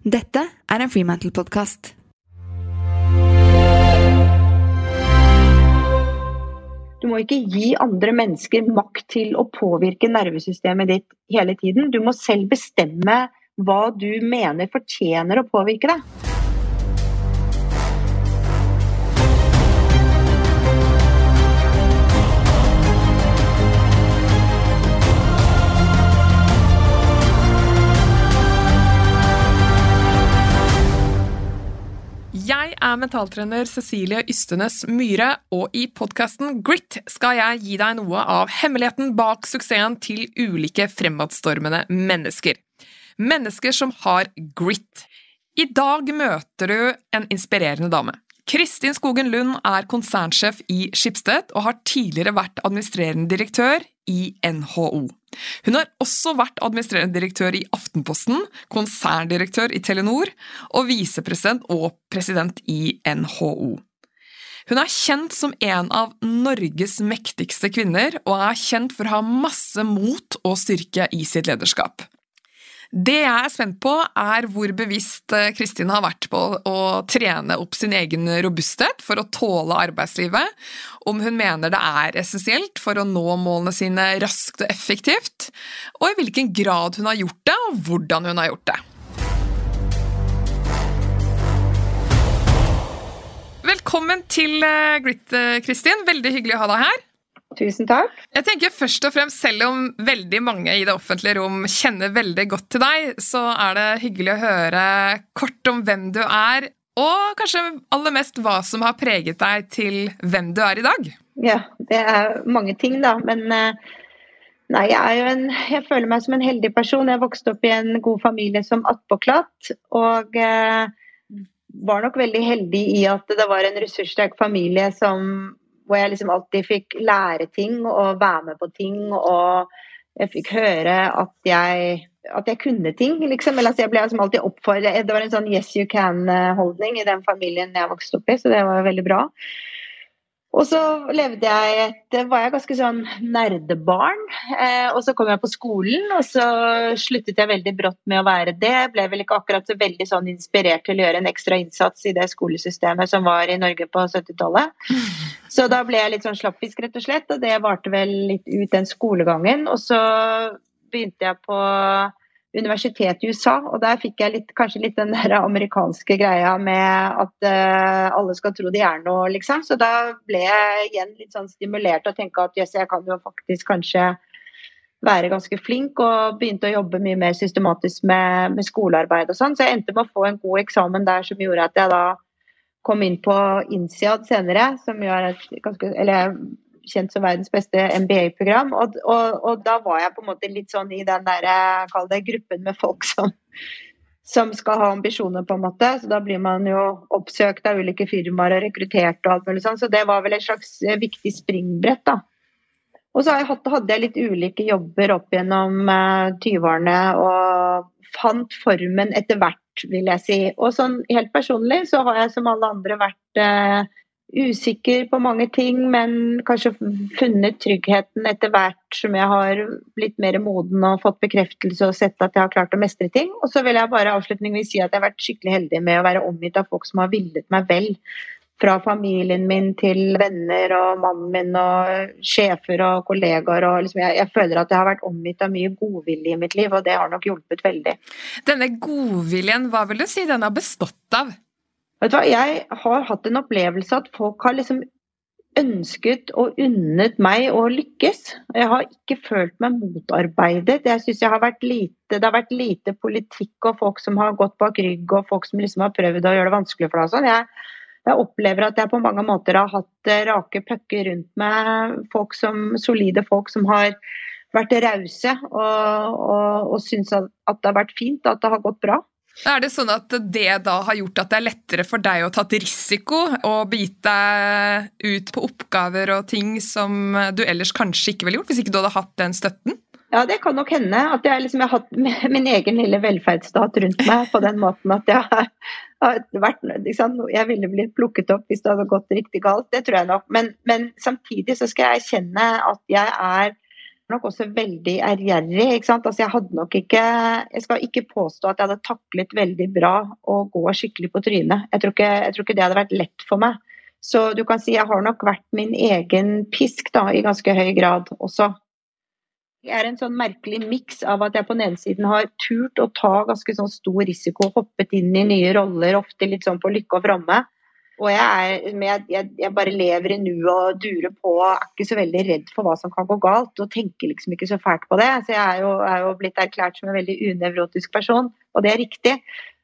Dette er en Freemantle-podkast. Du må ikke gi andre mennesker makt til å påvirke nervesystemet ditt hele tiden. Du må selv bestemme hva du mener fortjener å påvirke deg. Er mentaltrener Cecilie Ystenes Myhre, og i podkasten Grit skal jeg gi deg noe av hemmeligheten bak suksessen til ulike fremadstormende mennesker. Mennesker som har grit. I dag møter du en inspirerende dame. Kristin Skogen Lund er konsernsjef i Skipsted og har tidligere vært administrerende direktør i NHO. Hun har også vært administrerende direktør i Aftenposten, konserndirektør i Telenor og visepresident og president i NHO. Hun er kjent som en av Norges mektigste kvinner, og er kjent for å ha masse mot og styrke i sitt lederskap. Det jeg er spent på, er hvor bevisst eh, Kristin har vært på å trene opp sin egen robusthet for å tåle arbeidslivet, om hun mener det er essensielt for å nå målene sine raskt og effektivt, og i hvilken grad hun har gjort det, og hvordan hun har gjort det. Velkommen til eh, Grit, eh, Kristin. Veldig hyggelig å ha deg her. Tusen takk. Jeg tenker først og fremst, Selv om veldig mange i det offentlige rom kjenner veldig godt til deg, så er det hyggelig å høre kort om hvem du er, og kanskje aller mest hva som har preget deg til hvem du er i dag. Ja, det er mange ting, da. Men eh, nei, jeg, en, jeg føler meg som en heldig person. Jeg vokste opp i en god familie som attpåklatt. Og eh, var nok veldig heldig i at det var en ressurssterk familie som hvor jeg liksom alltid fikk lære ting og være med på ting. Og jeg fikk høre at jeg, at jeg kunne ting, liksom. Eller altså jeg ble liksom alltid oppfordret Det var en sånn yes you can-holdning i den familien jeg vokste opp i, så det var veldig bra. Og så levde jeg et var jeg ganske sånn nerdebarn. Eh, og så kom jeg på skolen, og så sluttet jeg veldig brått med å være det. Ble vel ikke akkurat så veldig sånn inspirert til å gjøre en ekstra innsats i det skolesystemet som var i Norge på 70-tallet. Så da ble jeg litt sånn slappfisk, rett og slett. Og det varte vel litt ut den skolegangen. Og så begynte jeg på universitet i USA, og der fikk jeg litt, kanskje litt den der amerikanske greia med at uh, alle skal tro de er noe, liksom. Så da ble jeg igjen litt sånn stimulert å tenke at jøss, jeg kan jo faktisk kanskje være ganske flink, og begynte å jobbe mye mer systematisk med, med skolearbeid og sånn. Så jeg endte med å få en god eksamen der som gjorde at jeg da kom inn på INSIAD senere, som gjør et ganske Eller kjent som verdens beste MBA-program. Og, og, og, da var jeg på en måte litt sånn i den der, kall det gruppen med folk som, som skal ha ambisjoner, på en måte. Så da blir man jo oppsøkt av ulike firmaer og rekruttert og alt mulig sånn. Så det var vel et slags viktig springbrett, da. Og så hadde jeg litt ulike jobber opp gjennom 20-årene eh, og fant formen etter hvert, vil jeg si. Og sånn helt personlig så har jeg som alle andre vært eh, usikker på mange ting, men kanskje funnet tryggheten etter hvert som jeg har blitt mer moden og fått bekreftelse og sett at jeg har klart å mestre ting. Og så vil jeg bare avslutningsvis si at jeg har vært skikkelig heldig med å være omgitt av folk som har villet meg vel. Fra familien min til venner og mannen min og sjefer og kollegaer. Og liksom jeg, jeg, føler at jeg har vært omgitt av mye godvilje i mitt liv, og det har nok hjulpet veldig. Denne godviljen, hva vil du si den har bestått av? Vet du hva, Jeg har hatt en opplevelse at folk har liksom ønsket og unnet meg å lykkes. Jeg har ikke følt meg motarbeidet. Jeg synes Det har vært lite politikk og folk som har gått bak rygg og folk som liksom har prøvd å gjøre det vanskelig for deg. Sånn. Jeg, jeg, opplever at jeg på mange måter har hatt eh, rake pucker rundt meg. Folk som, solide folk som har vært rause og, og, og syns at, at det har vært fint, at det har gått bra. Er det sånn at det da har gjort at det er lettere for deg å ta et risiko og begitt deg ut på oppgaver og ting som du ellers kanskje ikke ville gjort, hvis ikke du hadde hatt den støtten? Ja, det kan nok hende. At jeg, liksom, jeg har hatt min egen lille velferdsstat rundt meg på den måten at jeg har, vært liksom, Jeg ville blitt plukket opp hvis det hadde gått riktig galt, det tror jeg nok. Men, men samtidig så skal jeg erkjenne at jeg er nok også veldig ærgjerrig. Altså Jeg hadde nok ikke Jeg skal ikke påstå at jeg hadde taklet veldig bra å gå skikkelig på trynet. Jeg tror ikke, jeg tror ikke det hadde vært lett for meg. Så du kan si jeg har nok vært min egen pisk da, i ganske høy grad også. Jeg er en sånn merkelig miks av at jeg på den ene siden har turt å ta ganske sånn stor risiko, hoppet inn i nye roller, ofte litt sånn på lykke og fromme. Og jeg, er, jeg, jeg, bare lever i nuet og durer på og er ikke så veldig redd for hva som kan gå galt. Og tenker liksom ikke så fælt på det. Så jeg er jo, er jo blitt erklært som en veldig unevrotisk person, og det er riktig.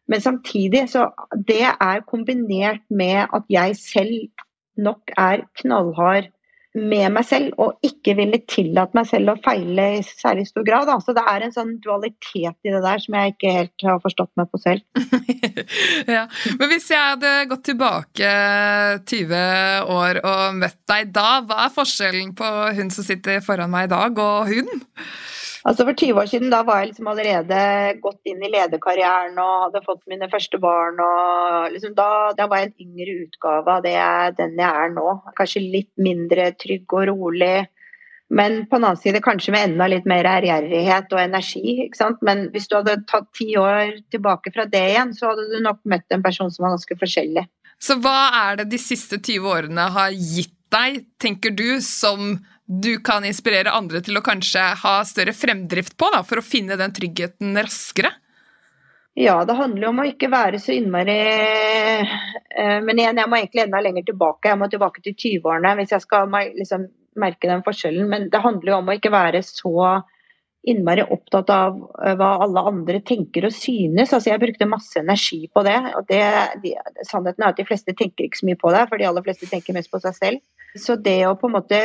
Men samtidig så det er kombinert med at jeg selv nok er knallhard med meg selv, og ikke ville tillate meg selv å feile i særlig stor grad. Så det er en sånn dualitet i det der som jeg ikke helt har forstått meg på selv. ja. Men hvis jeg hadde gått tilbake 20 år og møtt deg da, hva er forskjellen på hun som sitter foran meg i dag, og hun? Altså For 20 år siden da var jeg liksom allerede gått inn i lederkarrieren og hadde fått mine første barn. og liksom da, da, var jeg en yngre utgave av det jeg, den jeg er nå. Kanskje litt mindre trygg og rolig. Men på den annen side kanskje med enda litt mer ærgjerrighet og energi. ikke sant? Men hvis du hadde tatt ti år tilbake fra det igjen, så hadde du nok møtt en person som var ganske forskjellig. Så hva er det de siste 20 årene har gitt deg, tenker du, som du kan inspirere andre til å kanskje ha større fremdrift på, da, for å finne den tryggheten raskere? Ja, det handler om å ikke være så innmari eh, Men igjen, jeg må egentlig enda lenger tilbake. Jeg må tilbake til 20-årene hvis jeg skal liksom, merke den forskjellen. Men det handler jo om å ikke være så innmari opptatt av eh, hva alle andre tenker og synes. Altså, jeg brukte masse energi på det. og det, de, Sannheten er at de fleste tenker ikke så mye på det, for de aller fleste tenker mest på seg selv. Så det å på en måte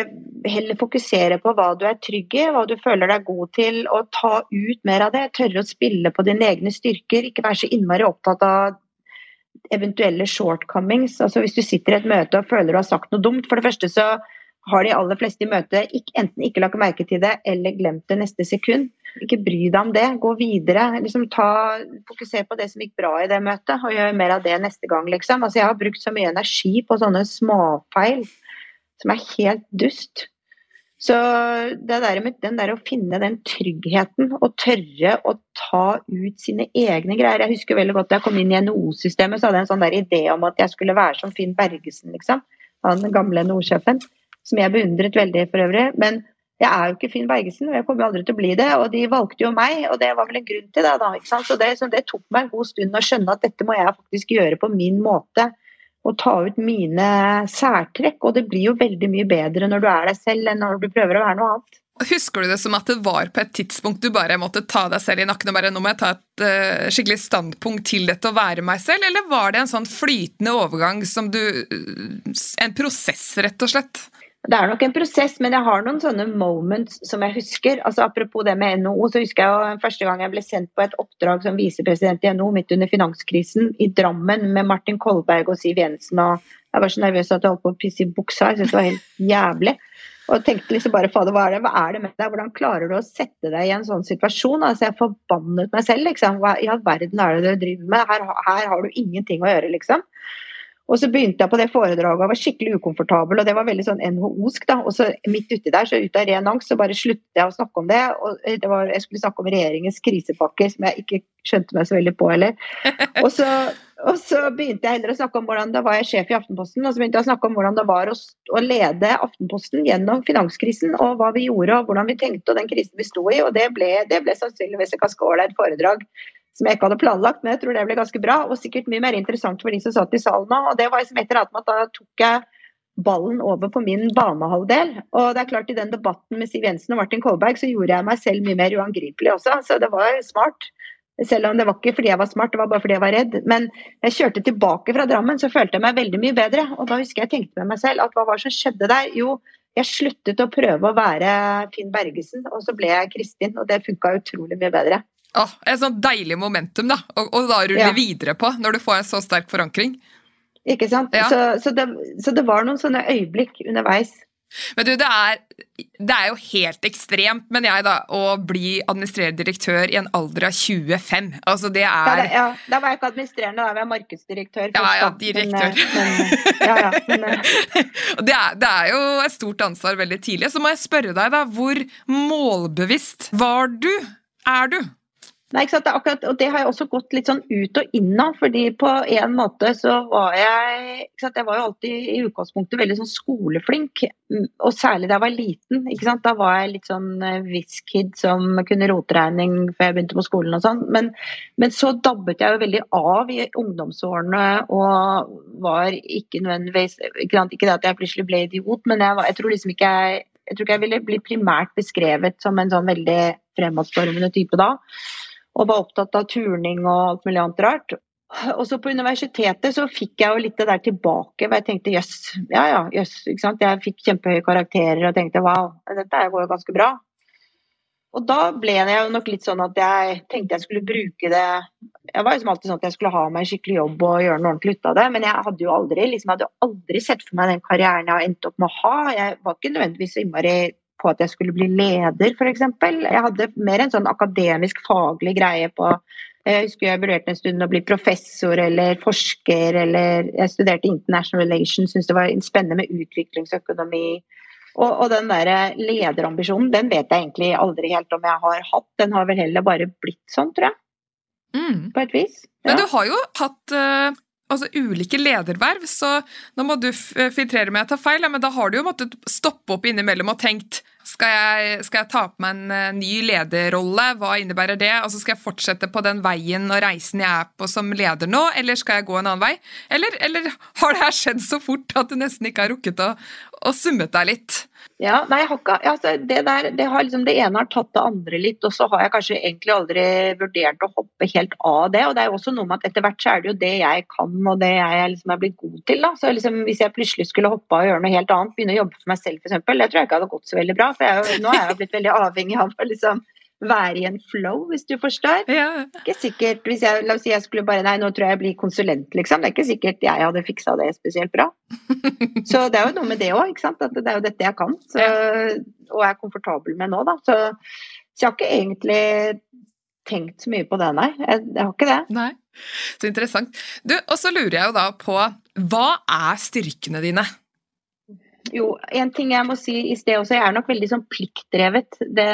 heller fokusere på hva du er trygg i, hva du føler deg god til, og ta ut mer av det, tørre å spille på dine egne styrker, ikke være så innmari opptatt av eventuelle shortcomings. Altså Hvis du sitter i et møte og føler du har sagt noe dumt, for det første så har de aller fleste i møtet enten ikke lagt merke til det eller glemt det neste sekund. Ikke bry deg om det, gå videre. Liksom ta, fokuser på det som gikk bra i det møtet, og gjør mer av det neste gang. Liksom. Altså, jeg har brukt så mye energi på sånne småfeil som er helt dust. Så det der med den der å finne den tryggheten og tørre å ta ut sine egne greier Jeg husker veldig godt da jeg kom inn i NHO-systemet, så hadde jeg en sånn der idé om at jeg skulle være som Finn Bergesen, liksom. Han gamle NHO-sjefen. Som jeg beundret veldig for øvrig. Men jeg er jo ikke Finn Bergesen, og jeg kommer aldri til å bli det. Og de valgte jo meg, og det var vel en grunn til det, da. ikke sant? Så det, så det tok meg en god stund å skjønne at dette må jeg faktisk gjøre på min måte og ta ut mine særtrekk. Og det blir jo veldig mye bedre når du er deg selv, enn når du prøver å være noe annet. Husker du det som at det var på et tidspunkt du bare måtte ta deg selv i nakken og bare nå må jeg ta et uh, skikkelig standpunkt til dette å være meg selv, eller var det en sånn flytende overgang som du uh, En prosess, rett og slett? Det er nok en prosess, men jeg har noen sånne moments som jeg husker. Altså Apropos det med NHO, så husker jeg jo første gang jeg ble sendt på et oppdrag som visepresident i NHO midt under finanskrisen i Drammen med Martin Kolberg og Siv Jensen. og Jeg var så nervøs at jeg holdt på å pisse i buksa. Jeg syntes det var helt jævlig. Og tenkte liksom bare fader, hva er det, hva er det med deg? Hvordan klarer du å sette deg i en sånn situasjon? Altså Jeg forbannet meg selv, liksom. Hva i all verden er det du driver med? Her, her har du ingenting å gjøre, liksom. Og så begynte jeg på det foredraget og var skikkelig ukomfortabel, og det var veldig sånn NHO-sk. da, Og så midt uti der, så ut av ren angst, så bare sluttet jeg å snakke om det. og det var, Jeg skulle snakke om regjeringens krisepakker, som jeg ikke skjønte meg så veldig på heller. Og så, og så begynte jeg heller å snakke om hvordan da var jeg sjef i Aftenposten, og så begynte jeg å snakke om hvordan det var å, å lede Aftenposten gjennom finanskrisen, og hva vi gjorde og hvordan vi tenkte og den krisen vi sto i. Og det ble, det ble sannsynligvis et ganske ålreit foredrag som jeg ikke hadde planlagt, men jeg tror det ble ganske bra. Og sikkert mye mer interessant for de som satt i salen nå. Og det var liksom etter at da tok jeg ballen over på min banehalvdel. Og det er klart i den debatten med Siv Jensen og Martin Kolberg så gjorde jeg meg selv mye mer uangripelig også, så det var smart. Selv om det var ikke fordi jeg var smart, det var bare fordi jeg var redd. Men jeg kjørte tilbake fra Drammen, så følte jeg meg veldig mye bedre. Og da husker jeg tenkte med meg selv at hva var det som skjedde der? Jo, jeg sluttet å prøve å være Finn Bergesen, og så ble jeg Kristin. Og det funka utrolig mye bedre. Åh, et sånt deilig momentum, da. Og, og da rulle ja. videre på, når du får en så sterk forankring. Ikke sant. Ja. Så, så, det, så, det, var noen sånne øyeblikk underveis. Men du, det er, det er, jo helt ekstremt, mener jeg, da, å bli administrerende direktør i en alder av 25. Altså, det er Ja, det, ja da var jeg ikke administrerende, da var jeg markedsdirektør. Ja, ja, direktør. Men, men, ja, ja, men, det, er, det er jo et stort ansvar veldig tidlig. Så må jeg spørre deg, da, hvor målbevisst var du? Er du? Nei, ikke sant? Det akkurat, og det har jeg også gått litt sånn ut og inn av. fordi på en måte så var jeg ikke sant? Jeg var jo alltid i utgangspunktet veldig sånn skoleflink. Mm, og særlig da jeg var liten. ikke sant? Da var jeg litt sånn whiz-kid eh, som kunne roteregning før jeg begynte på skolen og sånn. Men, men, så dabbet jeg jo veldig av i ungdomsårene og var ikke nødvendigvis Ikke, ikke det at jeg plutselig ble idiot, men jeg, var, jeg tror liksom ikke jeg jeg tror ikke jeg ville bli primært beskrevet som en sånn veldig fremadstormende type da og var opptatt av turning og alt mulig annet rart. Og så på universitetet så fikk jeg jo litt det der tilbake, hvor jeg tenkte jøss, ja ja, jøss. ikke sant. Jeg fikk kjempehøye karakterer og tenkte wow, dette går jo ganske bra. Og da ble jeg jo nok litt sånn at jeg tenkte jeg skulle bruke det Jeg var liksom alltid sånn at jeg skulle ha meg en skikkelig jobb og gjøre noe ordentlig ut av det, men jeg hadde jo aldri liksom, hadde aldri sett for meg den karrieren jeg har endt opp med å ha. Jeg var ikke nødvendigvis så innmari på at jeg skulle bli leder, f.eks. Jeg hadde mer en sånn akademisk, faglig greie på jeg husker jeg vurderte en stund å bli professor eller forsker, eller jeg studerte international relations, syntes det var spennende med utviklingsøkonomi. Og, og den der lederambisjonen, den vet jeg egentlig aldri helt om jeg har hatt. Den har vel heller bare blitt sånn, tror jeg. Mm. På et vis. Ja. Men du har jo hatt uh, altså ulike lederverv, så nå må du filtrere med jeg tar feil, men da har du jo måttet stoppe opp innimellom og tenkt skal jeg, skal jeg ta på meg en uh, ny lederrolle, hva innebærer det? Altså Skal jeg fortsette på den veien og reisen jeg er på som leder nå, eller skal jeg gå en annen vei? Eller, eller har det her skjedd så fort at du nesten ikke har rukket å, å summet deg litt? Ja, nei, ikke, altså, det, der, det, liksom, det, ene har tatt det andre litt, og så har jeg kanskje egentlig aldri vurdert å hoppe helt av det. og det er jo også noe med at Etter hvert så er det jo det jeg kan og det jeg liksom er blitt god til. da, så liksom, Hvis jeg plutselig skulle hoppe av og gjøre noe helt annet, begynne å jobbe for meg selv f.eks., det tror jeg ikke hadde gått så veldig bra. for jeg, Nå er jeg jo blitt veldig avhengig av å liksom være i en flow, hvis du forstår. Ja. Ikke sikkert, hvis jeg, La oss si jeg skulle bare Nei, nå tror jeg jeg blir konsulent, liksom. Det er ikke sikkert jeg hadde fiksa det spesielt bra. Så det er jo noe med det òg, ikke sant. At det er jo dette jeg kan. Så, og er komfortabel med nå, da. Så, så, jeg har ikke egentlig tenkt så mye på det, nei. Jeg, jeg har ikke det. Nei. Så interessant. Du, og så lurer jeg jo da på hva er styrkene dine? Jo, en ting jeg må si i sted også, jeg er nok veldig sånn pliktdrevet. Det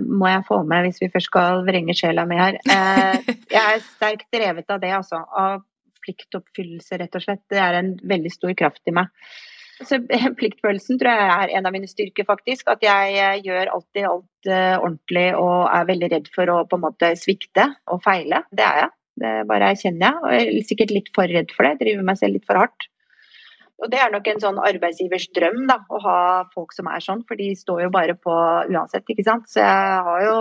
må jeg få med hvis vi først skal vrenge sjela mi her. Eh, jeg er sterkt drevet av det, altså. Av pliktoppfyllelse, rett og slett. Det er en veldig stor kraft i meg. Så Pliktfølelsen tror jeg er en av mine styrker, faktisk. At jeg eh, gjør alltid alt uh, ordentlig og er veldig redd for å på en måte svikte og feile. Det er jeg. Det bare erkjenner jeg. Og jeg er sikkert litt for redd for det. Jeg Driver meg selv litt for hardt. Og det er nok en sånn arbeidsgivers drøm, da, å ha folk som er sånn, for de står jo bare på uansett, ikke sant. Så jeg har jo,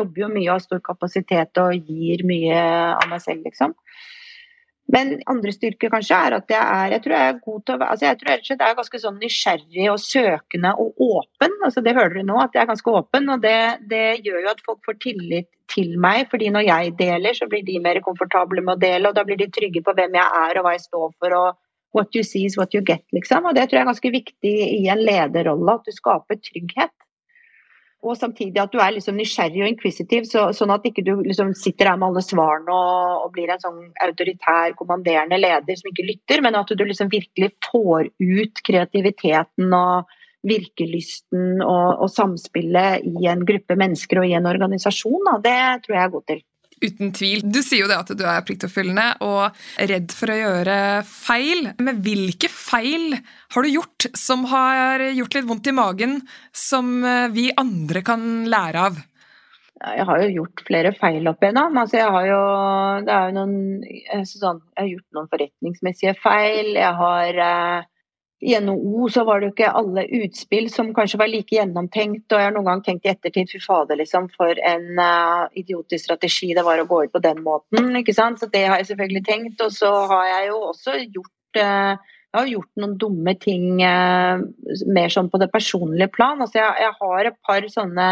jobber jo mye og har stor kapasitet og gir mye av meg selv, liksom. Men andre styrker kanskje er at jeg er jeg tror jeg er god til å altså jeg tror jeg er ganske sånn nysgjerrig og søkende og åpen. altså Det hører du nå, at jeg er ganske åpen. og det, det, gjør jo at folk får tillit til meg. fordi når jeg deler, så blir de mer komfortable med å dele. og Da blir de trygge på hvem jeg er og hva jeg står for. og What you see is what you get, liksom. Og det tror jeg er ganske viktig i en lederrolle, at du skaper trygghet. Og samtidig at du er liksom nysgjerrig og inquisitive, så, sånn at ikke du liksom sitter her med alle svarene og, og, blir en sånn autoritær, kommanderende leder som ikke lytter, men at du liksom virkelig får ut kreativiteten og virkelysten og, og samspillet i en gruppe mennesker og i en organisasjon. Da. Det tror jeg er god til. Uten tvil. Du sier jo det at du er pliktoppfyllende og redd for å gjøre feil. Men hvilke feil har du gjort som har gjort litt vondt i magen, som eh, vi andre kan lære av? Jeg har jo gjort flere feil opp igjennom. Altså, jeg har jo, det er jo noen, sånn, jeg har gjort noen forretningsmessige feil. Jeg har eh, i NHO så var det jo ikke alle utspill som kanskje var like gjennomtenkt. Og jeg har noen gang tenkt i ettertid fy fader, liksom, for en uh, idiotisk strategi det var å gå ut på den måten. ikke sant? Så det har jeg selvfølgelig tenkt. Og så har jeg jo også gjort uh, jeg har gjort noen dumme ting uh, mer sånn på det personlige plan. Altså jeg, jeg har et par sånne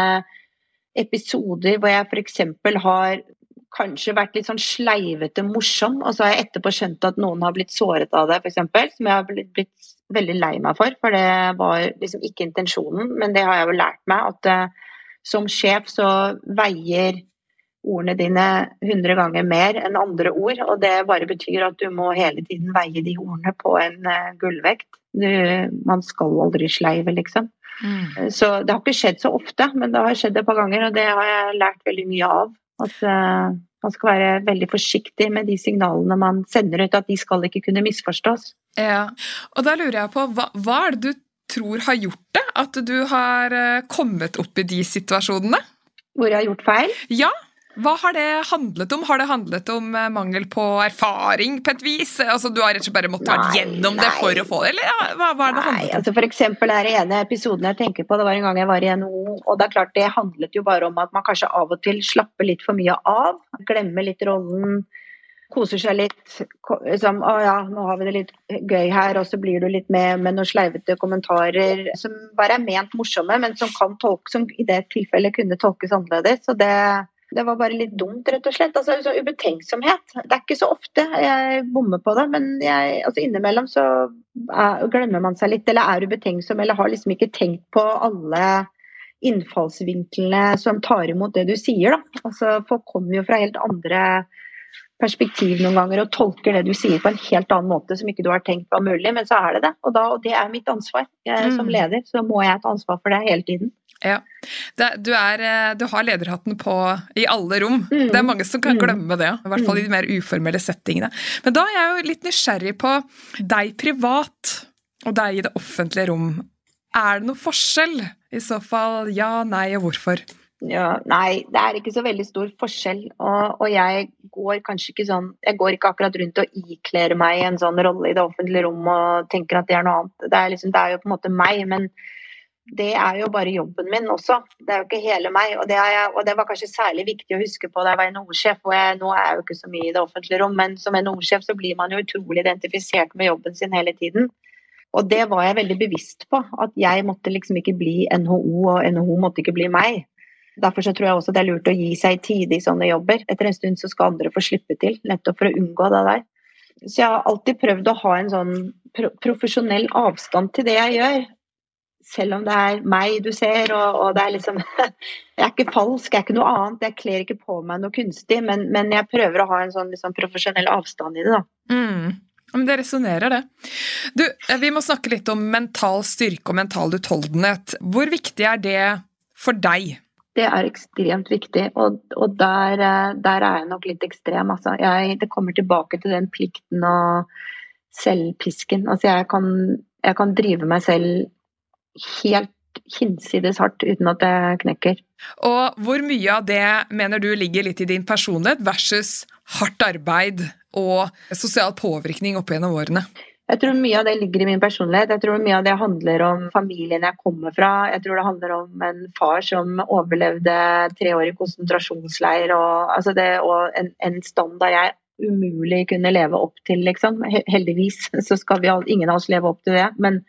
episoder hvor jeg f.eks. har kanskje vært litt sånn sleivete morsom, og så har jeg etterpå skjønt at noen har blitt såret av det, f.eks. Som jeg har blitt, blitt veldig lei meg for, for det var liksom ikke intensjonen. Men det har jeg jo lært meg, at uh, som sjef så veier ordene dine 100 ganger mer enn andre ord. Og det bare betyr at du må hele tiden veie de ordene på en uh, gullvekt. Du, man skal aldri sleive, liksom. Mm. Så det har ikke skjedd så ofte, men det har skjedd et par ganger, og det har jeg lært veldig mye av. At uh, man skal være veldig forsiktig med de signalene man sender ut, at de skal ikke kunne misforstås. Ja, og da lurer jeg på, hva, hva er det du tror har gjort det? At du har eh, kommet opp i de situasjonene? Hvor jeg har gjort feil? Ja, hva har det handlet om? Har det handlet om eh, mangel på erfaring på et vis? Altså, du har rett og slett bare måttet vært gjennom nei. det for å få det, eller hva, hva er det handlet om? Altså for eksempel den ene episoden jeg tenker på, det var en gang jeg var i NHO, og det er klart det handlet jo bare om at man kanskje av og til slapper litt for mye av. Glemmer litt rollen, koser seg litt. Liksom, å ja, nå har vi det litt gøy her, og så blir du litt med med noen sleivete kommentarer som bare er ment morsomme, men som kan tolke, som i det tilfellet kunne tolkes annerledes. Så det det var bare litt dumt, rett og slett. Altså, så ubetenksomhet. Det er ikke så ofte jeg bommer på det, men jeg, altså, innimellom så er, glemmer man seg litt, eller er ubetenksom, eller har liksom ikke tenkt på alle innfallsvinklene som tar imot det du sier. Da. Altså, folk kommer jo fra helt andre perspektiv noen ganger og tolker det du sier på en helt annen måte som ikke du har tenkt var mulig, men så er det det. Og, da, og det er mitt ansvar. Jeg, mm. Som leder så må jeg ta ansvar for det hele tiden. Ja. Det, du, er, eh, du, har lederhatten på i alle rom. Mm. Det er mange som kan mm. glemme det. I hvert fall i de mer uformelle settingene. Men da er jeg jo litt nysgjerrig på deg privat og deg i det offentlige rom. Er det noe forskjell? I så fall ja, nei og hvorfor? Ja, nei, det er ikke så veldig stor forskjell. Og, og, jeg går kanskje ikke sånn Jeg går ikke akkurat rundt og ikler meg en sånn rolle i det offentlige rom og tenker at det er noe annet. Det er, liksom, det er jo på en måte meg, men det er jo bare jobben min også. Det er jo ikke hele meg. Og det, jeg, og det var kanskje særlig viktig å huske på da jeg var NHO-sjef. og jeg, Nå er jeg jo ikke så mye i det offentlige rom, men som NHO-sjef så blir man jo utrolig identifisert med jobben sin hele tiden. Og det var jeg veldig bevisst på. At jeg måtte liksom ikke bli NHO, og NHO måtte ikke bli meg. Derfor så tror jeg også det er lurt å gi seg tid i sånne jobber. Etter en stund så skal andre få slippe til, nettopp for å unngå det der. Så jeg har alltid prøvd å ha en sånn profesjonell avstand til det jeg gjør selv om det er meg du ser, og, og, det er liksom Jeg er ikke falsk, jeg er ikke noe annet. Jeg kler ikke på meg noe kunstig, men, men jeg prøver å ha en sånn liksom, profesjonell avstand i det, da. Mm. Men det resonnerer, det. Du, eh, vi må snakke litt om mental styrke og mental utholdenhet. Hvor viktig er det for deg? Det er ekstremt viktig, og, og der, eh, der, er jeg nok litt ekstrem. Altså. Jeg, det kommer tilbake til den plikten og selvpisken. Altså, jeg kan, jeg kan drive meg selv helt hinsides hardt uten at det knekker. Og hvor mye av det mener du ligger litt i din personlighet versus hardt arbeid og sosial påvirkning opp gjennom årene? Jeg tror mye av det ligger i min personlighet. Jeg tror mye av det handler om familien jeg kommer fra. Jeg tror det handler om en far som overlevde tre år i konsentrasjonsleir, og, altså det, og en, en standard jeg umulig kunne leve opp til, liksom. Heldigvis så skal vi ingen av oss leve opp til det. Men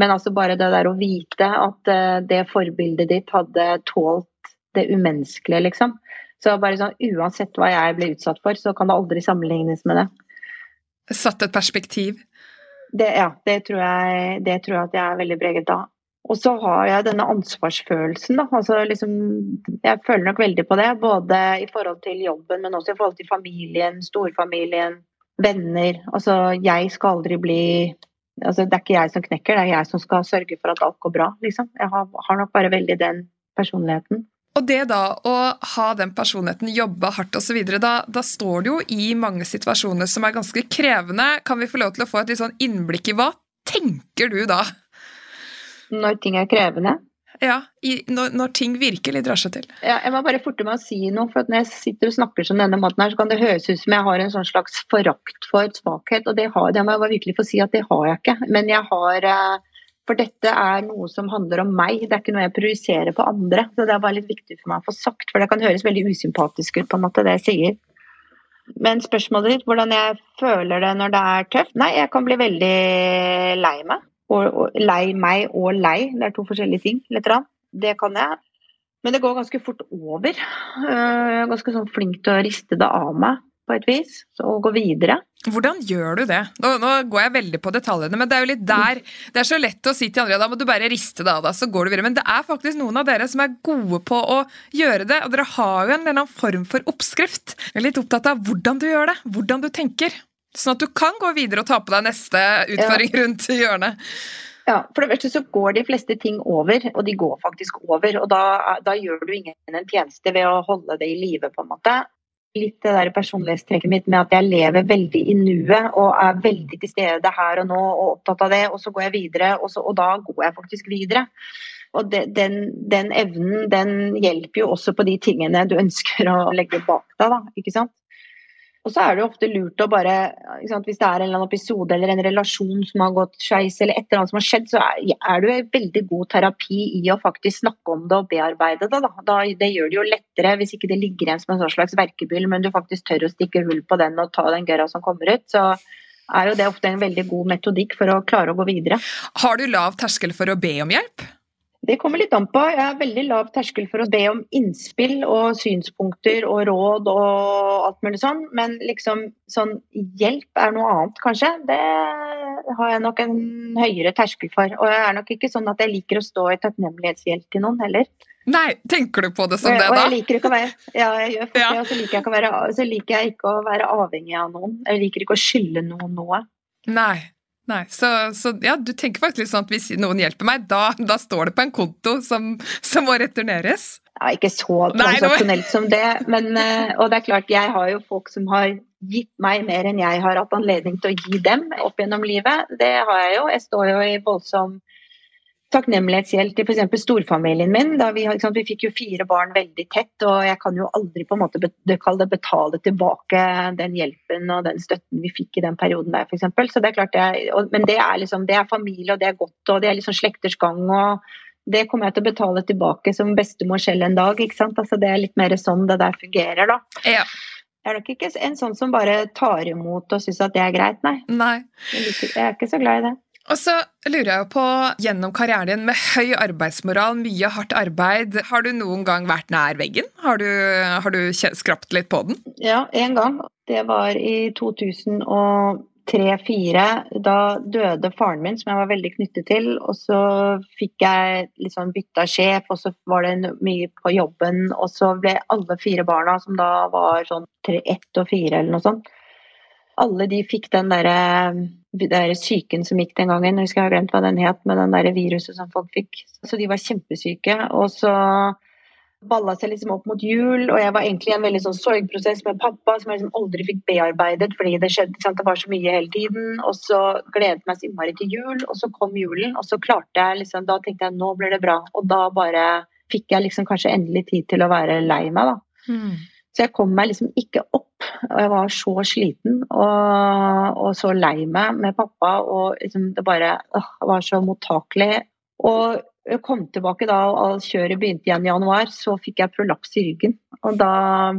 men altså bare det der å vite at uh, det forbildet ditt hadde tålt det umenneskelige, liksom. Så bare sånn uansett hva jeg ble utsatt for, så kan det aldri sammenlignes med det. Satt et perspektiv? Det, ja, det tror, jeg, det tror jeg at jeg er veldig preget av. Og så har jeg denne ansvarsfølelsen, da. Altså liksom, jeg føler nok veldig på det. Både i forhold til jobben, men også i forhold til familien, storfamilien, venner. Altså, jeg skal aldri bli altså, Det er ikke jeg som knekker, det er jeg som skal sørge for at alt går bra. Liksom. Jeg har, har nok bare veldig den personligheten. Og det da, å ha den personligheten, jobbe hardt osv., da, da står du jo i mange situasjoner som er ganske krevende. Kan vi få lov til å få et litt sånn innblikk i hva tenker du da? Når ting er krevende? Ja, i, når, når, ting virkelig drar seg til. Ja, jeg må bare forte meg å si noe. for Når jeg sitter og snakker sånn denne måten, her, så kan det høres ut som jeg har en sånn slags forakt for svakhet. Og det, har, det må jeg bare virkelig få si at det har jeg ikke. Men jeg har eh, For dette er noe som handler om meg, det er ikke noe jeg projiserer på andre. Så det er bare litt viktig for meg å få sagt, for det kan høres veldig usympatisk ut, på en måte, det jeg sier. Men spørsmålet ditt, hvordan jeg føler det når det er tøft? Nei, jeg kan bli veldig lei meg og, og lei meg og lei. Det er to forskjellige ting. Litt det kan jeg. Men det går ganske fort over. Jeg er ganske sånn flink til å riste det av meg. på et vis, og gå videre. Hvordan gjør du det? Nå, nå, går jeg veldig på detaljene, men det er jo litt der Det er så lett å si til andre da må du bare riste det av deg, så går du videre. Men det er faktisk noen av dere som er gode på å gjøre det, og dere har jo en eller annen form for oppskrift. Jeg er litt opptatt av hvordan du gjør det, hvordan du tenker. Sånn at du kan gå videre og ta på deg neste utfordring ja. rundt hjørnet. Ja, For det første så går de fleste ting over, og de går faktisk over. Og da, da gjør du ingen en tjeneste ved å holde det i live, på en måte litt det der personlighetstrekket mitt med at jeg lever veldig i nuet og er veldig til stede her og nå og opptatt av det, og så går jeg videre, og, så, og da går jeg faktisk videre. Og de, den, den, evnen den hjelper jo også på de tingene du ønsker å legge bak deg, da, ikke sant. Og så er det jo ofte lurt å bare sant, Hvis det er en eller annen episode eller en relasjon som har gått skeis, eller et eller annet som har skjedd, så er, det jo veldig god terapi i å faktisk snakke om det og bearbeide det. Da. Da, det gjør det jo lettere hvis ikke det ligger igjen som en sånn slags verkebyll, men du faktisk tør å stikke hull på den og ta den gørra som kommer ut. Så er jo det ofte en veldig god metodikk for å klare å gå videre. Har du lav terskel for å be om hjelp? Det kommer litt an på. Jeg har veldig lav terskel for å be om innspill og synspunkter og råd og alt mulig sånn, men liksom sånn hjelp er noe annet, kanskje. Det har jeg nok en høyere terskel for. Og jeg er nok ikke sånn at jeg liker å stå i takknemlighetsgjeld til noen heller. Nei, tenker du på det som det, da? Og jeg liker ikke å være, ja, jeg gjør ja. det, så liker, jeg være, så liker jeg ikke å være avhengig av noen. Jeg liker ikke å skylde noen noe. Nei. Nei, så, så, ja, du tenker faktisk sånn at hvis noen hjelper meg, da, da står det på en konto som, som må returneres? Ja, ikke så transaktionelt som det, men eh, Og det er klart, jeg har jo folk som har gitt meg mer enn jeg har hatt anledning til å gi dem opp gjennom livet. Det har jeg jo. Jeg står jo i voldsom takknemlighetsgjeld til f.eks. storfamilien min. Da vi, sant, vi, fikk jo fire barn veldig tett, og jeg kan jo aldri på en måte betale, betale tilbake den hjelpen og den støtten vi fikk i den perioden der, f.eks. Så det er klart jeg, og, men det er, liksom, det er familie, og det er godt, og det er liksom slekters gang. og det kommer jeg til å betale tilbake som bestemor selv en dag. ikke sant? Altså Det er litt mer sånn det der fungerer, da. Ja. Jeg er nok ikke en sånn som bare tar imot og syns at det er greit, nei. nei. Jeg, er ikke så glad i det. Og så lurer jeg på, gjennom karrieren din med høy arbeidsmoral, mye hardt arbeid, har du noen gang vært nær veggen? Har du, har du skrapt litt på den? Ja, én gang. Det var i 2003-2004. Da døde faren min, som jeg var veldig knyttet til. Og så fikk jeg liksom bytta sjef, og så var det mye på jobben. Og så ble alle fire barna, som da var sånn ett og fire eller noe sånt, alle de fikk den derre der syken som gikk den gangen, jeg husker jeg har glemt hva den het, med den der viruset som folk fikk. Så de var kjempesyke. Og så balla seg liksom opp mot jul, og jeg var egentlig i en veldig sånn sorgprosess med pappa som jeg liksom aldri fikk bearbeidet fordi det skjedde, sant? det var så mye hele tiden. Og så gledet meg så innmari til jul, og så kom julen, og så klarte jeg liksom Da tenkte jeg nå blir det bra. Og da bare fikk jeg liksom kanskje endelig tid til å være lei meg, da. Mm. Så jeg kom meg liksom ikke opp. Og jeg var så sliten og, og så lei meg med pappa. Og liksom det bare øh, var så mottakelig. Og jeg kom tilbake da og kjøret begynte igjen i januar, så fikk jeg prolaps i ryggen. Og da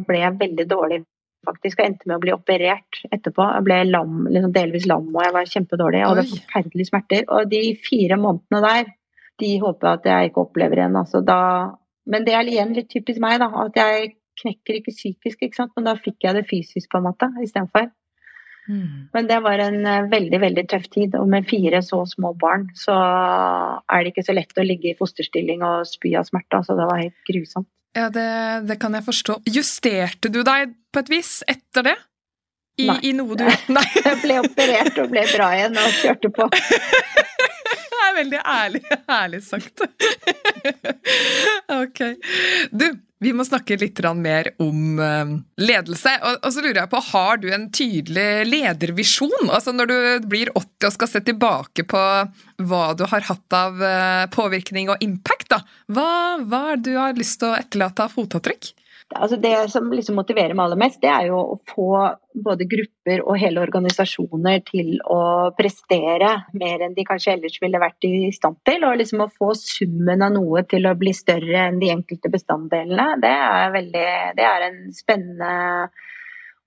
ble jeg veldig dårlig faktisk, Jeg endte med å bli operert etterpå. Jeg ble lam, liksom delvis lam og jeg var kjempedårlig. Jeg hadde forferdelige smerter. Og de fire månedene der, de håper jeg at jeg ikke opplever igjen. Altså, da, men det er igjen litt typisk meg, da. At jeg knekker ikke psykisk, ikke sant? men da fikk jeg det fysisk på en måte istedenfor. Mm. Men det var en uh, veldig veldig tøff tid. Og med fire så små barn så er det ikke så lett å ligge i fosterstilling og spy av smerte. Så det var helt grusomt. Ja, det, det, kan jeg forstå. Justerte du deg på et vis etter det? I, Nei. I noe du Nei. jeg ble operert og ble bra igjen og kjørte på. det er veldig ærlig, ærlig sagt. ok. Du, vi må snakke litt mer om eh, ledelse. Og så lurer jeg på, Har du en tydelig ledervisjon? Altså Når du blir 80 og skal se tilbake på hva du har hatt av eh, påvirkning og impact, da. Hva, hva du har lyst til å etterlate av fotavtrykk? Altså det som liksom motiverer meg aller mest, det er jo å få både grupper og hele organisasjoner til å prestere mer enn de kanskje ellers ville vært i stand til. Og liksom å få summen av noe til å bli større enn de enkelte bestanddelene. Det er, veldig, det er en spennende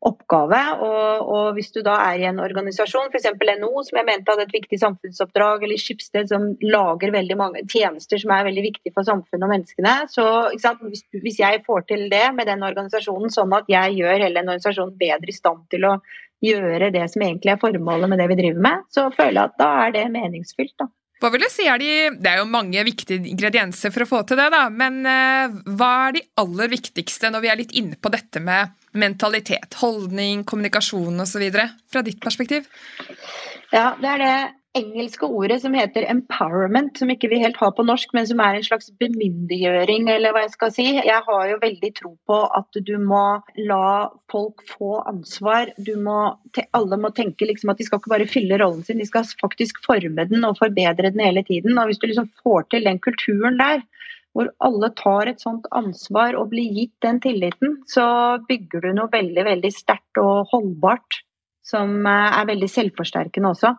oppgave. Og, og, hvis du da er i en organisasjon, f.eks. NO, som jeg mente hadde et viktig samfunnsoppdrag, eller Skipsted, som lager veldig mange tjenester som er veldig viktige for samfunnet og menneskene, så hvis, hvis, jeg får til det med den organisasjonen, sånn at jeg gjør hele den organisasjonen bedre i stand til å gjøre det som egentlig er formålet med det vi driver med, så føler jeg at da er det meningsfylt. da. Hva vil du si er de Det er jo mange viktige ingredienser for å få til det, da. Men uh, hva er de aller viktigste når vi er litt inne på dette med mentalitet, holdning, kommunikasjon osv. fra ditt perspektiv? Ja, det er det engelske ordet som heter empowerment, som ikke vi helt har på norsk, men som er en slags bemyndiggjøring, eller hva jeg skal si. Jeg har jo veldig tro på at du må la folk få ansvar. Må, alle må tenke liksom at de skal ikke bare fylle rollen sin, de skal faktisk forme den og forbedre den hele tiden. Og hvis du liksom får til den kulturen der, hvor alle tar et sånt ansvar og blir gitt den tilliten, så bygger du noe veldig, veldig sterkt og holdbart. Som eh, er veldig selvforsterkende også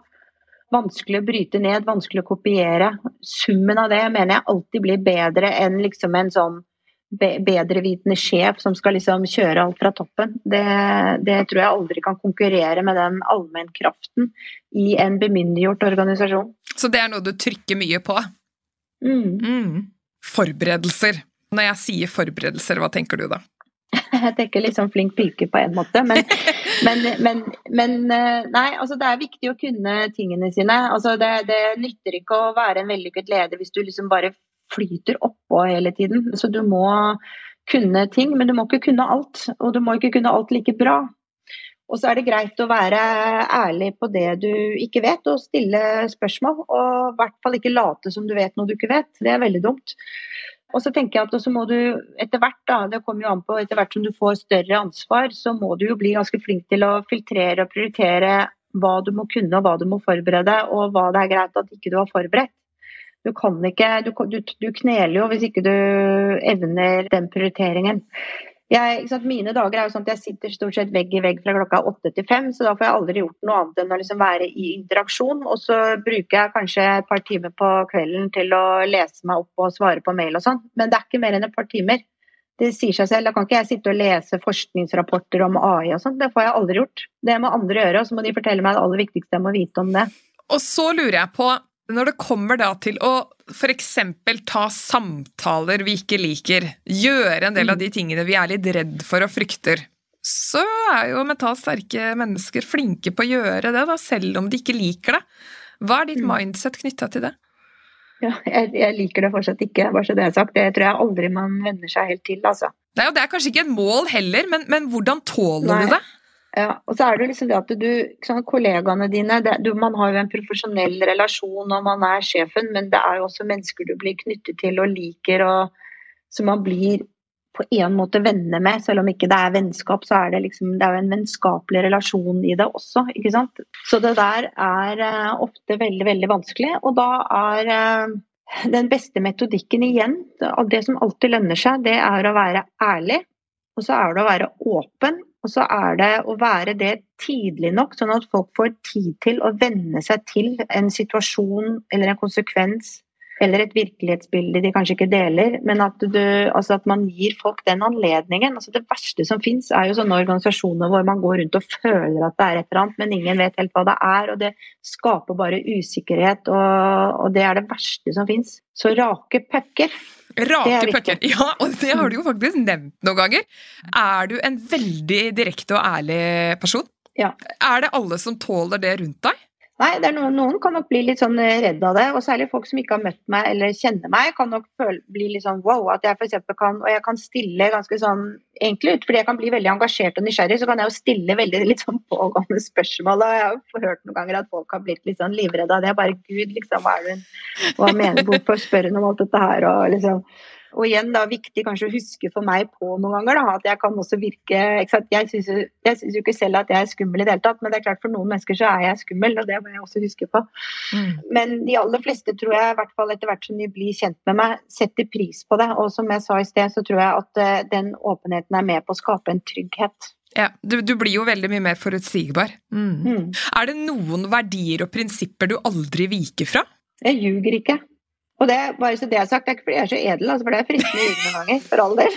vanskelig å bryte ned, vanskelig å kopiere. Summen av det mener jeg alltid blir bedre enn liksom en sånn bedrevitende sjef som skal liksom kjøre alt fra toppen. Det, det tror jeg aldri kan konkurrere med den allmennkraften i en bemyndiggjort organisasjon. Så det er noe du trykker mye på? Mm. Mm. Forberedelser. Når jeg sier forberedelser, hva tenker du da? Jeg tenker liksom flink pike på en måte, men, men, men, men, eh, Nei, altså det er viktig å kunne tingene sine. Altså det, det nytter ikke å være en vellykket leder hvis du liksom bare flyter oppå hele tiden. Så du må kunne ting, men du må ikke kunne alt. Og du må ikke kunne alt like bra. Og så er det greit å være ærlig på det du ikke vet, og stille spørsmål. Og i hvert fall ikke late som du vet noe du ikke vet. Det er veldig dumt. Og så tenker jeg at så må du etter hvert, da, det kommer jo an på etter hvert som du får større ansvar, så må du jo bli ganske flink til å filtrere og prioritere hva du må kunne og hva du må forberede, og hva det er greit at ikke du har forberedt. Du kan ikke, du, du, du kneler jo hvis ikke du evner den prioriteringen. Jeg, sant, mine dager er jo sånn at jeg sitter stort sett vegg i vegg fra klokka åtte til fem, så da får jeg aldri gjort noe annet enn å liksom være i interaksjon. Og så bruker jeg kanskje et par timer på kvelden til å lese meg opp og svare på mail og sånn. Men det er ikke mer enn et par timer. Det sier seg selv. Da kan ikke jeg sitte og lese forskningsrapporter om AI og sånn. Det får jeg aldri gjort. Det må andre gjøre, og så må de fortelle meg det aller viktigste jeg må vite om det. Og så lurer jeg på, når det kommer da til å f.eks. ta samtaler vi ikke liker, gjøre en del av de tingene vi er litt redd for og frykter, så er jo mentalt sterke mennesker flinke på å gjøre det, da, selv om de ikke liker det. Hva er ditt mm. mindset knytta til det? Ja, jeg, jeg, liker det fortsatt ikke, bare så det er sagt. Det tror jeg aldri man venner seg helt til, altså. Nei, og det er kanskje ikke et mål heller, men, men hvordan tåler Nei. du det? Ja, og så er det liksom det at du, sånn, Kollegaene dine det, du, Man har jo en profesjonell relasjon og man er sjefen, men det er jo også mennesker du blir knyttet til og liker, og som man blir på en måte venner med. Selv om ikke det er vennskap, så er det liksom det er jo en vennskapelig relasjon i det også. ikke sant? Så det der er uh, ofte veldig, veldig vanskelig. Og da er uh, den beste metodikken igjen, det som alltid lønner seg, det er å være ærlig. Og så er det å være åpen og så er det å være det tidlig nok, sånn at folk får tid til å venne seg til en situasjon eller en konsekvens eller et virkelighetsbilde de kanskje ikke deler, men at, du, altså at man gir folk den anledningen. Altså det verste som fins, er jo sånne organisasjoner hvor man går rundt og føler at det er et eller annet, men ingen vet helt hva det er. og Det skaper bare usikkerhet, og, og det er det verste som fins. Så rake pucker. Rake pucker, ja, og det har du jo faktisk nevnt noen ganger. Er du en veldig direkte og ærlig person? Ja. Er det alle som tåler det rundt deg? Nei, noen, noen, kan nok bli litt sånn eh, redd av det. Og særlig folk som ikke har møtt meg eller kjenner meg, kan nok føle, bli litt sånn wow. At jeg f.eks. kan Og jeg kan stille ganske sånn egentlig ut, fordi jeg kan bli veldig engasjert og nysgjerrig, så kan jeg jo stille veldig litt sånn pågående spørsmål. Og jeg har jo hørt noen ganger at folk har blitt litt sånn livredde av det. Bare gud, liksom, hva er det Hva mener Hvorfor spør hun om alt dette her? Og liksom og igjen da viktig kanskje å huske for meg på noen ganger da, at jeg kan også virke Jeg syns jo ikke selv at jeg er skummel i det hele tatt, men det er klart for noen mennesker så er jeg skummel, og det må jeg også huske på. Mm. Men de aller fleste tror jeg, i hvert fall etter hvert som de blir kjent med meg, setter pris på det. Og som jeg sa i sted, så tror jeg at uh, den åpenheten er med på å skape en trygghet. Ja, du, du, blir jo veldig mye mer forutsigbar. Mm. Mm. Er det noen verdier og prinsipper du aldri viker fra? Jeg ljuger ikke. Og det, bare så det er sagt, det er ikke fordi jeg er så edel, altså, for det er fristende å noen ganger. For all del.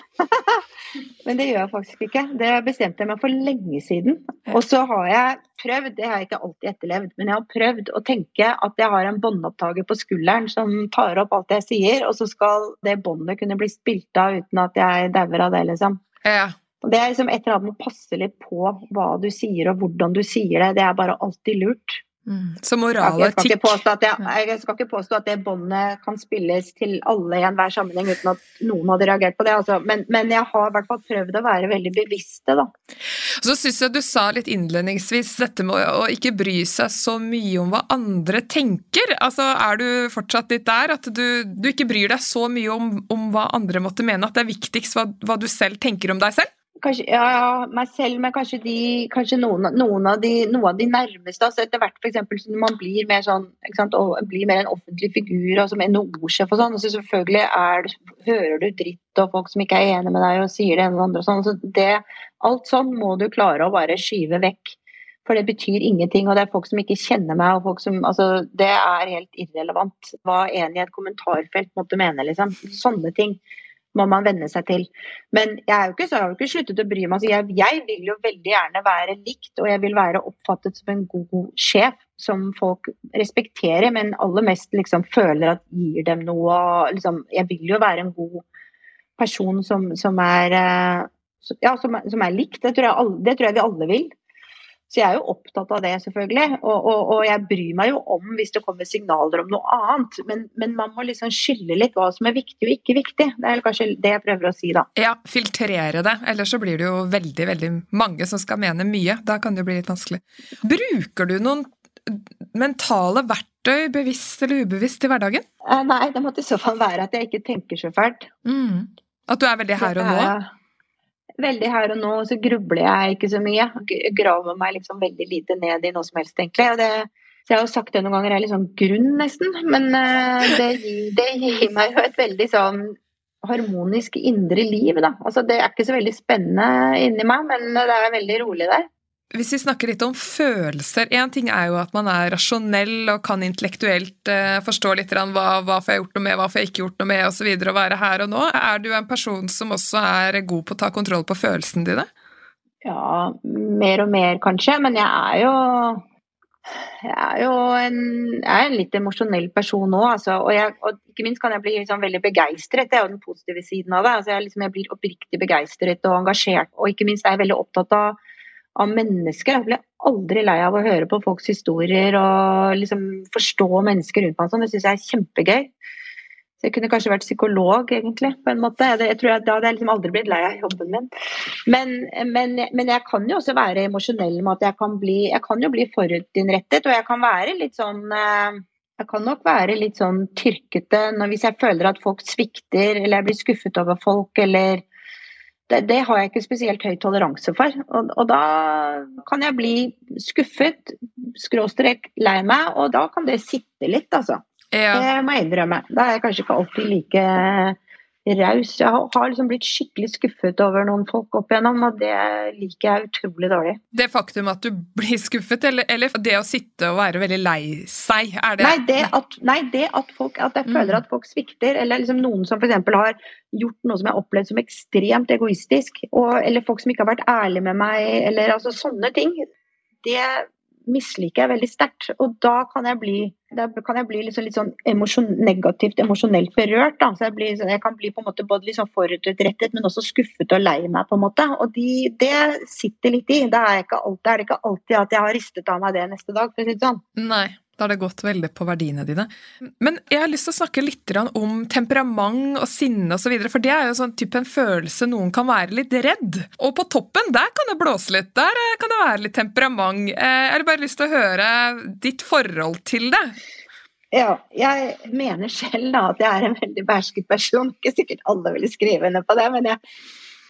Men det gjør jeg faktisk ikke. Det bestemte jeg meg for lenge siden. Og så har jeg prøvd, det har jeg ikke alltid etterlevd, men jeg har prøvd å tenke at jeg har en båndopptaker på skulderen som tar opp alt jeg sier, og så skal det båndet kunne bli spilt av uten at jeg dauer av det, liksom. Ja. Det er liksom et eller annet med å passe litt på hva du sier og hvordan du sier det. Det er bare alltid lurt. Mm. Så Jeg moral og skal, ikke etikk jeg, jeg skal ikke påstå at det båndet kan spilles til alle i enhver sammenheng uten at noen hadde reagert på det. Altså. Men, men jeg har i hvert fall prøvd å være veldig bevisste, da. Så syns jeg du sa litt innledningsvis dette med å ikke bry seg så mye om hva andre tenker. Altså, Er du fortsatt litt der at du, du ikke bryr deg så mye om, om hva andre måtte mene, at det er viktigst hva, hva du selv tenker om deg selv? Kanskje, ja, ja, meg selv, men kanskje, de, kanskje noen, noen, av de, noen, av de nærmeste. Altså etter hvert når man blir mer sånn, sant, blir mer en offentlig figur, altså med NHO-sjef og sånn, så selvfølgelig er, hører du dritt og folk som ikke er enig med deg og sier det ene og andre og sånn. Så det, alt sånn må du klare å bare skyve vekk. For det betyr ingenting, og det er folk som ikke kjenner meg, og folk som Altså, det er helt irrelevant hva en i et kommentarfelt måtte mene, liksom. Sånne ting må man venne seg til. Men jeg er jo ikke så, har jo ikke sluttet å bry meg. Altså, jeg, jeg vil jo veldig gjerne være likt, og jeg vil være oppfattet som en god sjef som folk respekterer, men aller mest liksom føler at gir dem noe. Liksom, jeg vil jo være en god person som, som er eh, ja, som, som er likt. Det tror, jeg det tror jeg vi alle vil. Så jeg er jo opptatt av det, selvfølgelig. Og, og, og jeg bryr meg jo om hvis det kommer signaler om noe annet. Men, men man må liksom skille litt hva som er viktig og ikke viktig. Det er kanskje det jeg prøver å si, da. Ja, filtrere det, ellers så blir det jo veldig, veldig mange som skal mene mye. Da kan det jo bli litt vanskelig. Bruker du noen mentale verktøy, bevisst eller ubevisst, i hverdagen? Eh, Nei, det måtte i så fall være at jeg ikke tenker så fælt. Mm. At du er veldig her og nå? Veldig her og nå, så grubler jeg ikke så mye. Graver meg liksom veldig lite ned i noe som helst, egentlig. Og det, så jeg har jo sagt det noen ganger, jeg er litt sånn grunn, nesten. Men eh, det, det gir meg jo et veldig sånn harmonisk indre liv, da. Altså det er ikke så veldig spennende inni meg, men det er veldig rolig der. Hvis vi snakker litt om følelser Én ting er jo at man er rasjonell og kan intellektuelt eh, forstå litt hva, hva får jeg gjort noe med, hva får jeg ikke gjort noe med, osv. Og, og være her og nå. Er du en person som også er god på å ta kontroll på følelsene dine? Ja, mer og mer kanskje, men jeg er jo jeg er jo en, jeg er en litt emosjonell person nå, altså, og, jeg, og ikke minst kan jeg bli liksom veldig begeistret. Det er jo den positive siden av det. Altså, jeg, liksom, jeg blir oppriktig begeistret og engasjert, og ikke minst er jeg veldig opptatt av, av mennesker. Jeg blir aldri lei av å høre på folks historier og liksom forstå mennesker rundt meg. Sånn. Det syns jeg er kjempegøy. Så jeg kunne kanskje vært psykolog, egentlig, på en måte. Jeg tror jeg, Da hadde jeg liksom aldri blitt lei av jobben min. Men, men, men jeg kan jo også være emosjonell med at jeg kan bli Jeg kan jo bli forutinnrettet, og jeg kan være litt sånn eh, Jeg kan nok være litt sånn tyrkete når, hvis jeg føler at folk svikter, eller jeg blir skuffet over folk, eller det, det har jeg ikke spesielt høy toleranse for. Og, og da kan jeg bli skuffet, skråstrek lei meg, og da kan det sitte litt, altså. Ja. Det må jeg innrømme. Da er jeg kanskje ikke alltid like raus. Jeg har, liksom blitt skikkelig skuffet over noen folk opp igjennom, og det liker jeg utrolig dårlig. Det faktum at du blir skuffet, eller, eller det å sitte og være veldig lei seg, er det Nei, det at, nei, det at, folk, at jeg føler Mm. at folk svikter, eller liksom noen som f.eks. har gjort noe som jeg har opplevd som ekstremt egoistisk, og, eller folk som ikke har vært ærlige med meg, eller altså sånne ting, det misliker jeg veldig sterkt. Og da kan jeg bli, kan jeg bli liksom litt sånn emosjon, negativt emosjonelt berørt. Da. Så jeg, blir, jeg kan bli på en måte både sånn forutrettet, men også skuffet og lei meg. på en måte. Og de, det sitter litt i. Da er, er det ikke alltid at jeg har ristet av meg det neste dag. for å si det sånn. Nei, da har det gått veldig på verdiene dine. Men jeg har lyst til å snakke litt om temperament og sinne osv., for det er jo sånn type en følelse noen kan være litt redd. Og på toppen, der kan det blåse litt. Der eh, kan det være litt temperament. Eh, Jeg har bare lyst til å høre ditt forhold til det. Ja, jeg mener selv da at jeg er en veldig behersket person. Ikke sikkert alle ville skrive under på det, men jeg,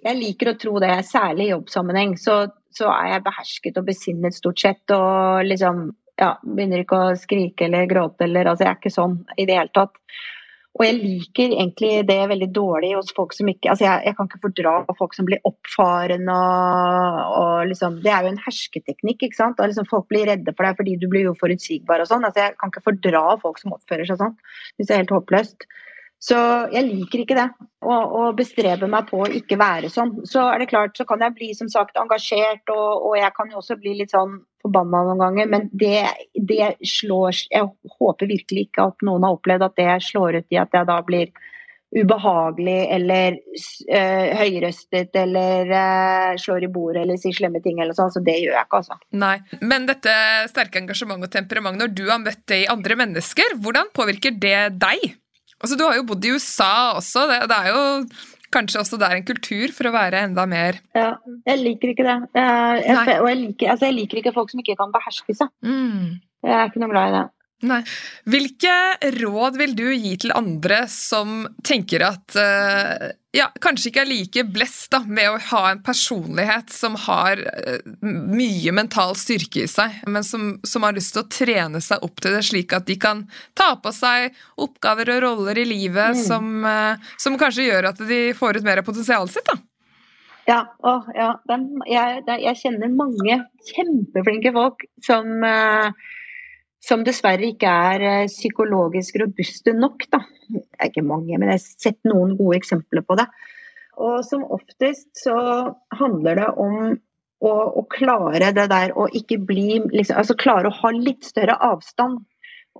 jeg liker å tro det. Særlig i jobbsammenheng så, så er jeg behersket og besinnet stort sett. Og liksom ja, begynner ikke å skrike eller gråte eller Altså, jeg er ikke sånn i det hele tatt. Og jeg liker egentlig det veldig dårlig hos folk som ikke altså jeg, jeg kan ikke fordra folk som blir oppfarende og, og liksom Det er jo en hersketeknikk, ikke sant. Liksom folk blir redde for deg fordi du blir uforutsigbar og sånn. Altså jeg kan ikke fordra folk som oppfører seg sånn. Det er helt håpløst. Så jeg liker ikke det, og bestreber meg på å ikke være sånn. Så er det klart, så kan jeg bli som sagt engasjert, og, og jeg kan jo også bli litt sånn forbanna noen ganger, men det, det, slår Jeg håper virkelig ikke at noen har opplevd at det slår ut i at jeg da blir ubehagelig eller uh, høyrøstet eller uh, slår i bordet eller sier slemme ting eller sånn. Så det gjør jeg ikke, altså. Nei, Men dette sterke engasjementet og temperament, når du har møtt det i andre mennesker, hvordan påvirker det deg? Altså, Du har jo bodd i USA også. Det, det, er jo kanskje også der en kultur for å være enda mer Ja, jeg liker ikke det. Jeg, jeg, og jeg liker, altså, jeg liker, ikke folk som ikke kan beherske seg. Mm. Jeg er ikke noe glad i det. Nei. Hvilke råd vil du gi til andre som tenker at uh, ja, kanskje ikke er like blest med å ha en personlighet som har uh, mye mental styrke i seg, men som, som, har lyst til å trene seg opp til det, slik at de kan ta på seg oppgaver og roller i livet mm. som, uh, som, kanskje gjør at de får ut mer av potensialet sitt? da? Ja, å, ja. Jeg, jeg, kjenner mange kjempeflinke folk som uh, som dessverre ikke er eh, psykologisk robuste nok. Da. Det er ikke mange, men jeg har sett noen gode eksempler på det. Og som oftest så handler det om å, å klare det der å ikke bli liksom, Altså klare å ha litt større avstand.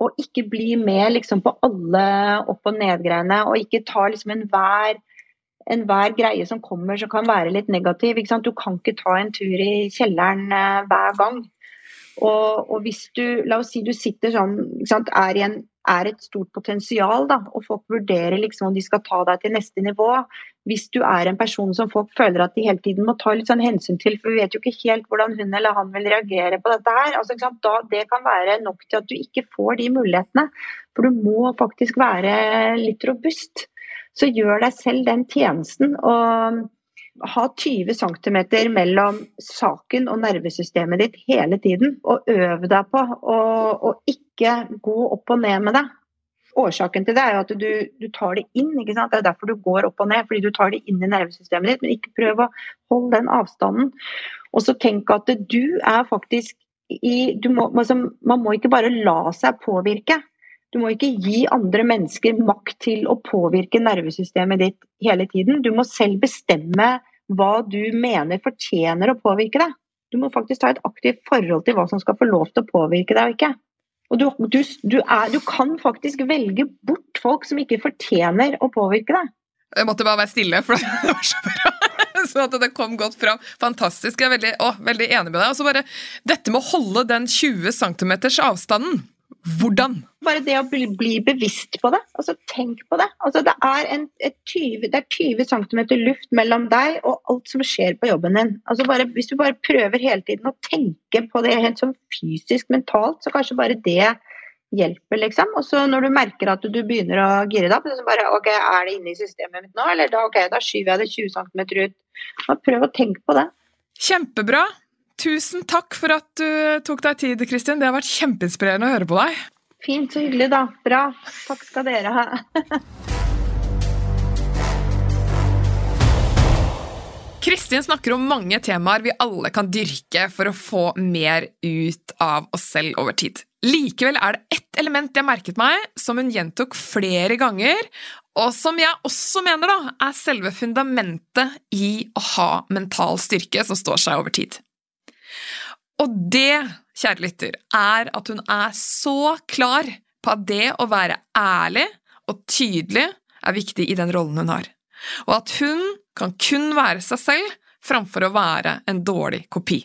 Og ikke bli med liksom, på alle opp- og ned-greiene. Og ikke ta liksom enhver enhver greie som kommer som kan være litt negativ. Du kan ikke ta en tur i kjelleren uh, hver gang. Og, og, hvis du, la oss si du sitter sånn, sant, er, en, er, et stort potensial, da, og folk vurderer liksom om de skal ta deg til neste nivå. Hvis du er en person som folk føler at de hele tiden må ta litt sånn hensyn til, for vi vet jo ikke helt hvordan hun eller han vil reagere på dette her. Altså, da, det kan være nok til at du ikke får de mulighetene. For du må faktisk være litt robust. Så gjør deg selv den tjenesten. og ha 20 cm mellom saken og nervesystemet ditt hele tiden. Og øv deg på å ikke gå opp og ned med det. Årsaken til det er jo at du, du, tar det inn. Det er derfor du går opp og ned, fordi du tar det inn i nervesystemet ditt. Men ikke prøv å holde den avstanden. Og så tenk at du er faktisk i må, altså, Man må ikke bare la seg påvirke. Du må ikke gi andre mennesker makt til å påvirke nervesystemet ditt hele tiden. Du må selv bestemme hva du mener fortjener å påvirke deg. Du må faktisk ta et aktivt forhold til hva som skal få lov til å påvirke deg og ikke. Og du, du, du, er, du kan faktisk velge bort folk som ikke fortjener å påvirke deg. Jeg måtte bare være stille, for det var så bra. Så at det kom godt fram. Fantastisk. Jeg er veldig, å, veldig enig med deg. Og så bare dette med å holde den 20 cm avstanden. Hvordan? Bare det å bli, bli, bevisst på det. altså Tenk på det. altså Det er, en, 20, det er 20 cm luft mellom deg og alt som skjer på jobben din. altså bare, Hvis du bare prøver hele tiden å tenke på det helt sånn fysisk, mentalt, så kanskje bare det hjelper, liksom. Og så når du merker at du begynner å gire deg opp, så bare OK, er det inne i systemet mitt nå? Eller da, ok, da skyver jeg det 20 cm ut. Bare prøv å tenke på det. Kjempebra. Tusen takk for at du tok deg tid, Kristin. Det har vært kjempeinspirerende å høre på deg. Fint, så hyggelig, da. Bra. Takk skal dere ha. Kristin snakker om mange temaer vi alle kan dyrke for å få mer ut av oss selv over tid. Likevel er det ett element jeg merket meg, som hun gjentok flere ganger, og som jeg også mener da, er selve fundamentet i å ha mental styrke som står seg over tid. Og det, kjære lytter, er at hun er så klar på at det å være ærlig og tydelig er viktig i den rollen hun har, og at hun kan kun være seg selv framfor å være en dårlig kopi.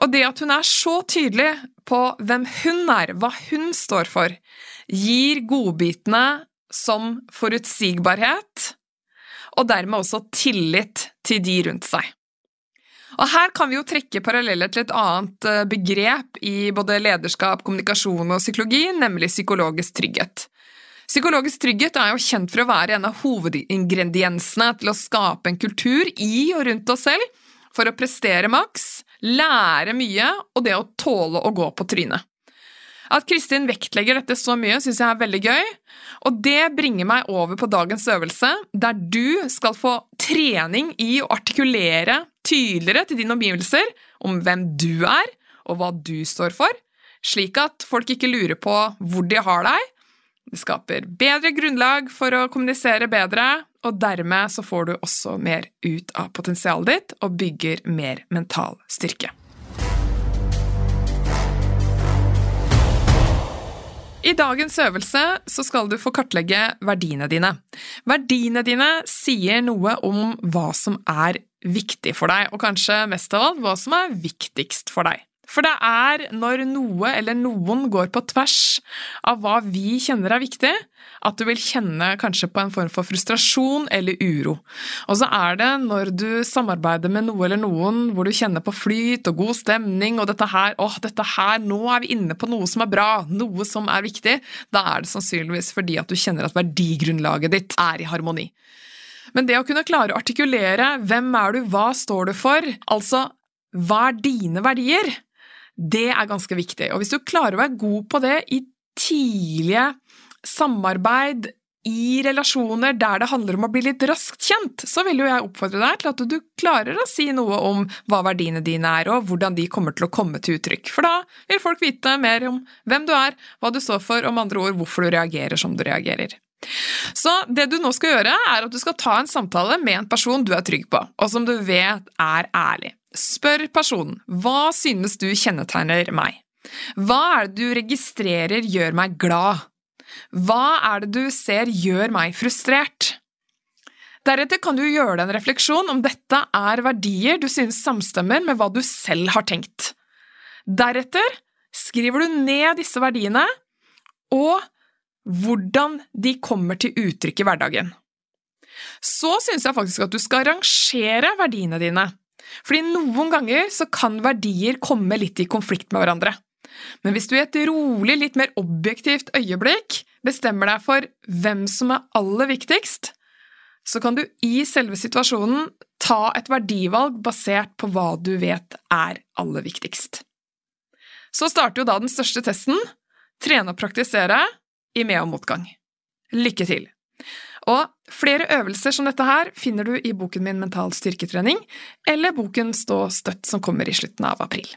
Og det at hun er så tydelig på hvem hun er, hva hun står for, gir godbitene som forutsigbarhet, og dermed også tillit til de rundt seg. Og Her kan vi jo trekke paralleller til et annet eh, begrep i både lederskap, kommunikasjon og psykologi, nemlig psykologisk trygghet. Psykologisk trygghet er jo kjent for å være en av hovedingrediensene til å skape en kultur i og rundt oss selv for å prestere maks, lære mye og det å tåle å gå på trynet. At Kristin vektlegger dette så mye, syns jeg er veldig gøy, og det bringer meg over på dagens øvelse, der du skal få trening i å artikulere tydeligere til dine omgivelser om hvem du er, og hva du står for, slik at folk ikke lurer på hvor de har deg. Det skaper bedre grunnlag for å kommunisere bedre, og dermed så får du også mer ut av potensialet ditt og bygger mer mental styrke. I dagens øvelse så skal du få kartlegge verdiene dine. Verdiene dine sier noe om hva som er viktig for deg, og kanskje mest av alt hva som er viktigst for deg. For det er når noe eller noen går på tvers av hva vi kjenner er viktig, at du vil kjenne kanskje på en form for frustrasjon eller uro. Og så er det når du samarbeider med noe eller noen hvor du kjenner på flyt og god stemning, og dette her, åh, dette her, nå er vi inne på noe som er bra, noe som er viktig, da er det sannsynligvis fordi at du kjenner at verdigrunnlaget ditt er i harmoni. Men det å kunne klare å artikulere hvem er du, hva står du for, altså hva er dine verdier? Det er ganske viktig. Og hvis du klarer å være god på det i tidlige samarbeid, i relasjoner der det handler om å bli litt raskt kjent, så vil jo jeg oppfordre deg til at du klarer å si noe om hva verdiene dine er, og hvordan de kommer til å komme til uttrykk. For da vil folk vite mer om hvem du er, hva du står for, og med andre ord hvorfor du reagerer som du reagerer. Så det du nå skal gjøre, er at du skal ta en samtale med en person du er trygg på, og som du vet er ærlig. Spør personen hva synes du kjennetegner meg? Hva er det du registrerer gjør meg glad? Hva er det du ser gjør meg frustrert? Deretter kan du gjøre deg en refleksjon om dette er verdier du synes samstemmer med hva du selv har tenkt. Deretter skriver du ned disse verdiene og hvordan de kommer til uttrykk i hverdagen. Så synes jeg faktisk at du skal rangere verdiene dine fordi noen ganger så kan verdier komme litt i konflikt med hverandre. Men hvis du i et rolig, litt mer objektivt øyeblikk bestemmer deg for hvem som er aller viktigst, så kan du i selve situasjonen ta et verdivalg basert på hva du vet er aller viktigst. Så starter jo da den største testen – trene og praktisere i med- og motgang. Lykke til! Og flere øvelser som dette her finner du i boken min Mental styrketrening, eller boken Stå støtt som kommer i slutten av april.